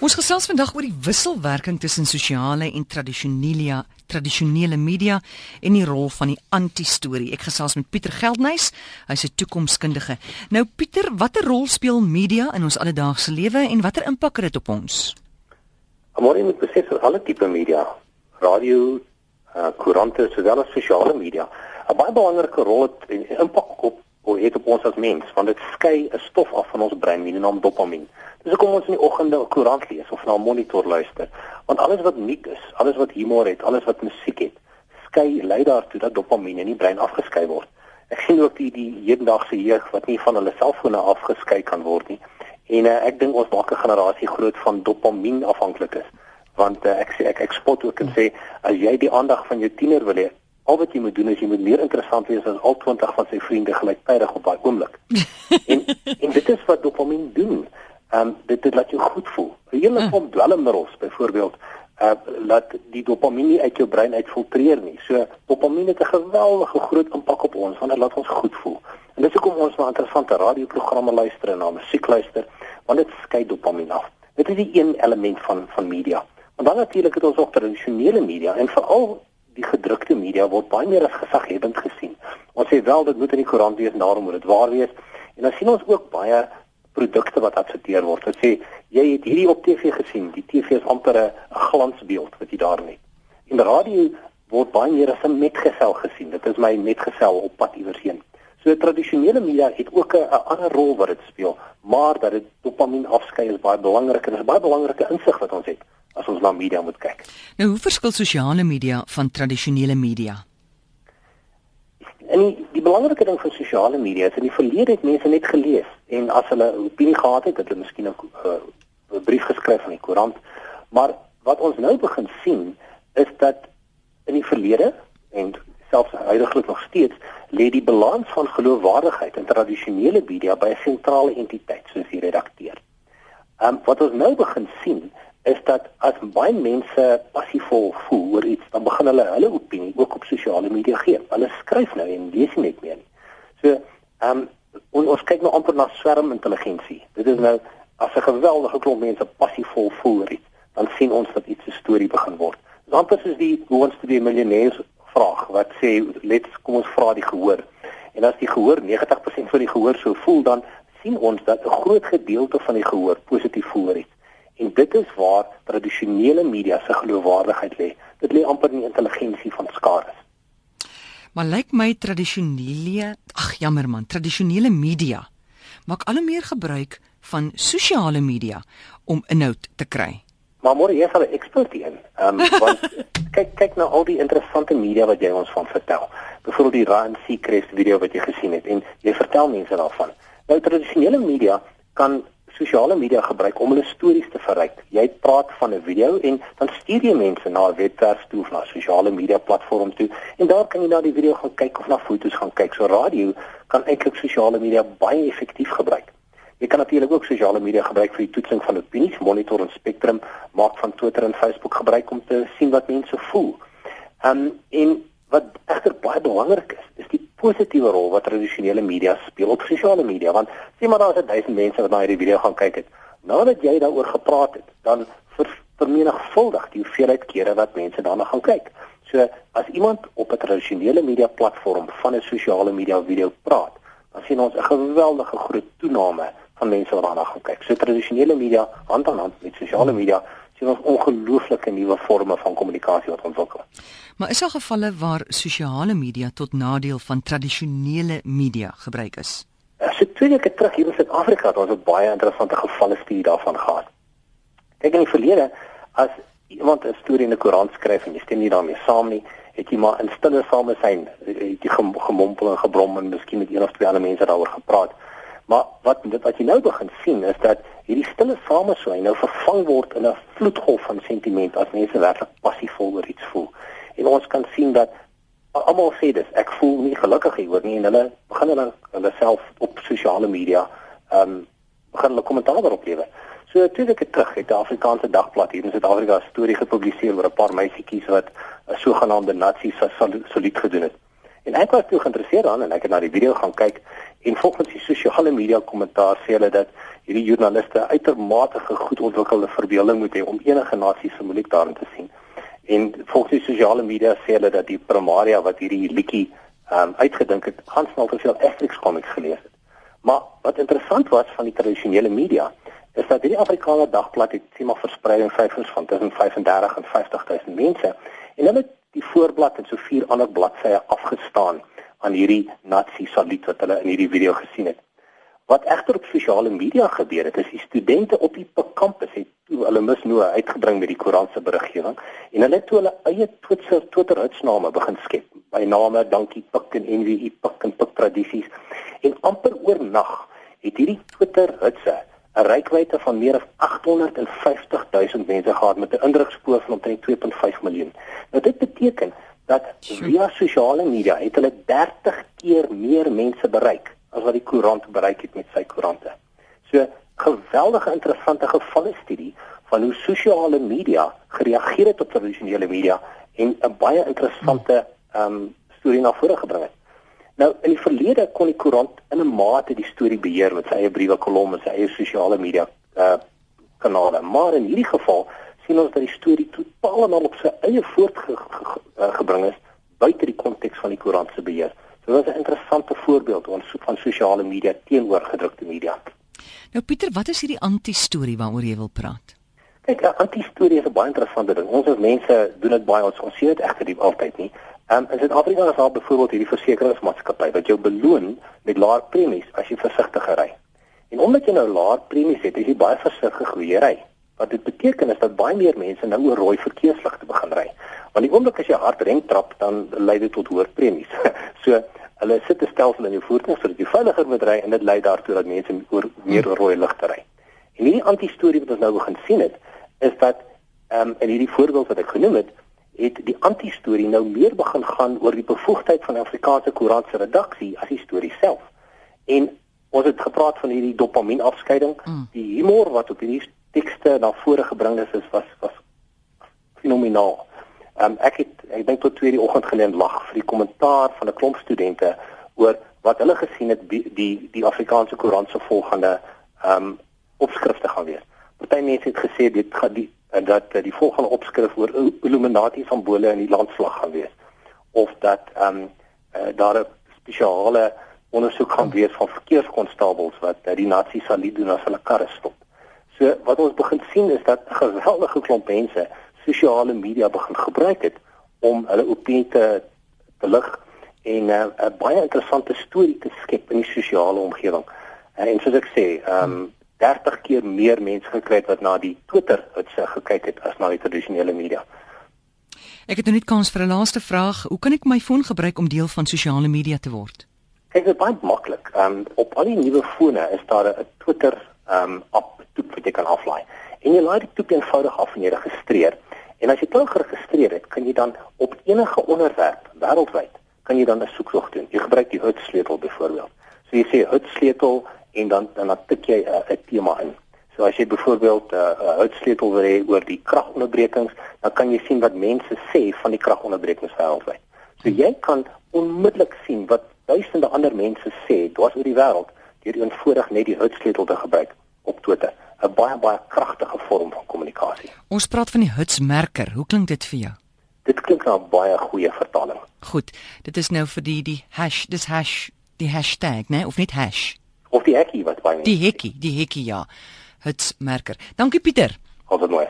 Ons gesels vandag oor die wisselwerking tussen sosiale en tradisionele tradisionele media en die rol van die anti-storie. Ek gesels met Pieter Geldnys, hy's 'n toekomskundige. Nou Pieter, watter rol speel media in ons alledaagse lewe en watter impak het dit op ons? Amore moet besef dat alle tipe media, radio, uh, koerante, sowel as sosiale media, 'n baie belangrike rol het en impak op het op ons as mens, want dit skei 'n stof af van ons brein, die naam dopamien. Dis hoekom ons in die oggende 'n koerant lees of na 'n monitor luister. Want alles wat nuut is, alles wat humor het, alles wat musiek het, skei lei daartoe dat dopamien in die brein afgeskei word. Ek sien ook die die hedendaagse jeug wat nie van hulle selfone afgeskei kan word nie. En uh, ek dink ons maak 'n generasie groot van dopamien afhanklik is. Want uh, ek sê ek, ek spot ook en sê as jy die aandag van jou tiener wil hê, al wat jy moet doen is jy moet meer interessant wees as al 20 van sy vriende gelyktydig op daai oomblik. en en dit is wat dopamien doen. Ehm um, dit dit laat jou goed voel. 'n Hele klomp uh. dwelmmiddels byvoorbeeld uh laat die dopamien nie uit jou brein uitfiltreer nie. So dopamien het 'n geweldige groot impak op ons want dit laat ons goed voel. En dis hoekom ons na interessante radioprogramme luister en na musiek luister want dit skei dopamien af. Dit is die een element van van media. En dan natuurlik het ons ook tradisionele media en veral die gedrukte media word baie meer as gesaghebend gesien. Ons sê wel dit moet in die koerant wees, daarom moet dit waar wees. En dan sien ons ook baie produkte wat adverteer word. Dit sê jy het hierdie op TV gesien. Die TV is amper 'n glansbeeld wat jy daar. In die radio word baie meer as 'n metgesel gesien. Dit is my metgesel op pad iewers heen. So tradisionele media het ook 'n ander rol wat dit speel, maar dat dit dopamien afskei is baie belangrik en is baie belangrike insig wat ons het as ons na media moet kyk. Nou hoe verskil sosiale media van tradisionele media? En die, die belangrike ding van sosiale media is in die verlede het mense net gelees en as hulle 'n opinie gehad het, het hulle miskien 'n uh, brief geskryf aan die koerant. Maar wat ons nou begin sien is dat in die verlede en selfs huidigelik nog steeds lê die balans van geloofwaardigheid in tradisionele media by 'n sentrale entiteit soos die redakteur. Ehm um, wat ons nou begin sien is dat as baie mense passievol voel oor iets, dan begin hulle hulle opinie ook op sosiale media gee. Hulle skryf nou en lees nie net meer nie. So, ehm um, ons, ons kyk nou amper na swermintelligensie. Dit is nou as 'n geweldige klomp mense passievol voel oor iets, dan sien ons dat iets 'n storie begin word. Dis amper soos die hoe ons die miljonêers vraag wat sê let kom ons vra die gehoor. En as die gehoor 90% van die gehoor sou voel, dan sien ons dat 'n groot gedeelte van die gehoor positief voel oor iets. En dit is waar tradisionele media se geloofwaardigheid lê. Dit lê amper in die intelligensie van skare. Maar lyk my tradisionele, ag jammer man, tradisionele media maak al hoe meer gebruik van sosiale media om inhoud te kry. Maar môre jy sal 'n ekspert hê. Ehm want kyk kyk na al die interessante media wat jy ons van vertel. Byvoorbeeld die Rand Secrets video wat jy gesien het en jy vertel mense daarvan. Nou tradisionele media kan sosiale media gebruik om hulle stories te verryk. Jy praat van 'n video en dan stuur jy mense na 'n webwerf toe of na 'n sosiale media platform toe en daar kan jy na die video gaan kyk of na foto's gaan kyk. So radio kan eintlik sosiale media baie effektief gebruik. Jy kan natuurlik ook sosiale media gebruik vir die toetsing van opinies, monitor en spectrum, maak van Twitter en Facebook gebruik om te sien wat mense voel. Um en wat egter baie belangrik is, is die positiewe rol wat tradisionele media speel op sosiale media want sê maar daar is 1000 mense wat na hierdie video gaan kyk het. Nadat jy daaroor gepraat het, dan ver, vermenigvuldig die hoeveelheid kere wat mense daarna gaan kyk. So as iemand op 'n tradisionele media platform van 'n sosiale media video praat, dan sien ons 'n geweldige groot toename van mense wat daarna gaan kyk. So tradisionele media hand aan hand met sosiale media sien ons ongelooflike nuwe forme van kommunikasie wat ontwikkel. Maar is daar gevalle waar sosiale media tot nadeel van tradisionele media gebruik is? As ek twee weke terug hier in Suid-Afrika het ons 'n baie interessante gevalle studie daarvan gehad. Kyk in die verlede as iemand 'n storie in 'n koerant skryf en jy stem nie daarmee saam nie, het jy maar in stille samesyn het jy gemompel en gebrom en miskien met een of twee ander mense daaroor gepraat. Maar wat wat jy nou begin sien is dat hierdie stille samesyn nou vervang word in 'n vloedgolf van sentiment as mense werklik passievol oor iets voel en ons kan sien dat almal sê dis ek voel nie gelukkig hieroor nie en hulle begin hulle hulle self op sosiale media ehm um, begin hulle kommentaar daarop lewe. So twee weke terug het die Afrikaanse Dagblad hier in Suid-Afrika 'n storie gepubliseer oor 'n paar meisietjies wat 'n sogenaamde nazi solied gedoen het. En ek was toe geïnteresseerd daarin en ek het na die video gaan kyk en volgens die sosiale media kommentaar sê hulle dat hierdie joernaliste uitermate goed ontwikkelde verbeelding moet hê om enige nasie simboliek daarin te sien. En volgens die sosiale media sê hulle dat die primaria wat hierdie liedjie um, uitgedink het, gaan snel te veel Asterix comics gelees het. Maar wat interessant was van die tradisionele media is dat hierdie Afrikaner dagblad het sien maar verspreiding syfers van tussen 35 en 50000 mense en hulle het die voorblad en so vier ander bladsye afgestaan aan hierdie nazi saluut wat hulle in hierdie video gesien het. Wat egter op sosiale media gebeur het, is die studente op die kampus het toe hulle misnoë uitgebring met die Koran se beriggewing en hulle het toe hulle eie Twitter Twitter hitsname begin skep. By name dankie Pik en NWI Pik en Pik tradisies. En amper oornag het hierdie Twitter hitse 'n rykwyte van meer as 850 000 mense gehad met 'n indrukspoor van omtrent 2.5 miljoen. Nou dit beteken dat via sosiale media het hulle 30 keer meer mense bereik as wat die koerant bereik het met sy koerante. So geweldige interessante gevalle studie van hoe sosiale media gereageer het op tradisionele media en 'n baie interessante ehm um, storie na vore gebring het. Nou in die verlede kon die koerant in 'n mate die storie beheer met sy eie briewe kolomme, sy eie sosiale media uh kanale, maar in hierdie geval sien ons dat die storie totaal en al op sy eie voortgebring is buite die konteks van die koerant se beheer. So dit is 'n interessante voorbeeld ons van sosiale media teenoor gedrukte media. Nou Pieter, wat is hierdie anti-storie waaroor jy wil praat? Kyk, 'n anti-storie is 'n baie interessante ding. Ons as mense doen dit baie ons ons sien dit egter nie altyd nie. Ehm um, in Suid-Afrika is daar byvoorbeeld hierdie versekeringsmaatskappy wat jou beloon met laer premies as jy versigtiger ry. En omdat jy nou laer premies het, is jy baie versigtig hoe jy ry. Wat dit beteken is dat baie meer mense nou oor rooi verkeersligte begin ry. Want die oomblik as jy hard rem trap, dan lei dit tot hoër premies. so hulle sit 'n stelsel in jou voertuig sodat jy veiliger moet ry en dit lei daartoe dat mense oor meer oor rooi ligte ry. En hierdie anti-storie wat ons nou begin sien het, is dat ehm um, in hierdie voorbeeld wat ek genoem het, het die anti-storie nou meer begin gaan oor die bevoegdheid van Afrikaanse koerant se redaksie as die storie self. En ons het gepraat van hierdie dopamienafskeiding, mm. die humor wat op hierdie tekste na vore gebring is, is was was fenomenaal. Um, ek het ek dink tot 2 die oggend geleen lag vir die kommentaar van 'n klomp studente oor wat hulle gesien het die die, die Afrikaanse koerant se volgende ehm um, opskrifte gaan wees. Party mense het gesê dit gaan die dat die volgende opskrif oor Illuminati simbole in die landslag gaan wees of dat ehm um, uh, daar 'n spesiale ondersoek gaan wees van verkeerskonstabels wat uh, die nasies sal doen as hulle karre stop. So wat ons begin sien is dat 'n geweldige klomp mense sosiale media begin gebruik het om hulle opinie te belig en 'n uh, baie interessante storie te skep in die sosiale omgewing. Uh, en soos ek sê, ehm um, 30 keer meer mense gekry het wat na die Twitter uitse gekyk het as na die tradisionele media. Ek het nou net kans vir 'n laaste vraag. Hoe kan ek my foon gebruik om deel van sosiale media te word? Kyk, dit is baie maklik. Ehm um, op al die nuwe fone is daar 'n Twitter ehm um, app wat jy kan aflaai. En jy laai dit toe eenvoudig af en jy registreer. En as jy klaar geregistreer het, kan jy dan op enige onderwerp wêreldwyd kan jy dan 'n soektog doen. Jy gebruik die HUT sleutel byvoorbeeld. So jy sê HUT sleutel en dan dan tik jy 'n uh, tema in. So as jy byvoorbeeld 'n uh, HUT sleutel wil hê oor die kragonderbrekings, dan kan jy sien wat mense sê van die kragonderbrekings wêreldwyd. So jy kan onmiddellik sien wat duisende ander mense sê dwars oor die wêreld deur eenvoudig net die HUT sleutel te gebruik op Twitter. 'n baie baie kragtige vorm van kommunikasie. Ons praat van die hitsmerker. Hoe klink dit vir jou? Dit klink na 'n baie goeie vertaling. Goed. Dit is nou vir die die hash, dis hash, die hashtag, né, nee? of net hash. Of die hekkie wat my. Die hekkie, die hekkie ja. Hitsmerker. Dankie Pieter. Alles mooi.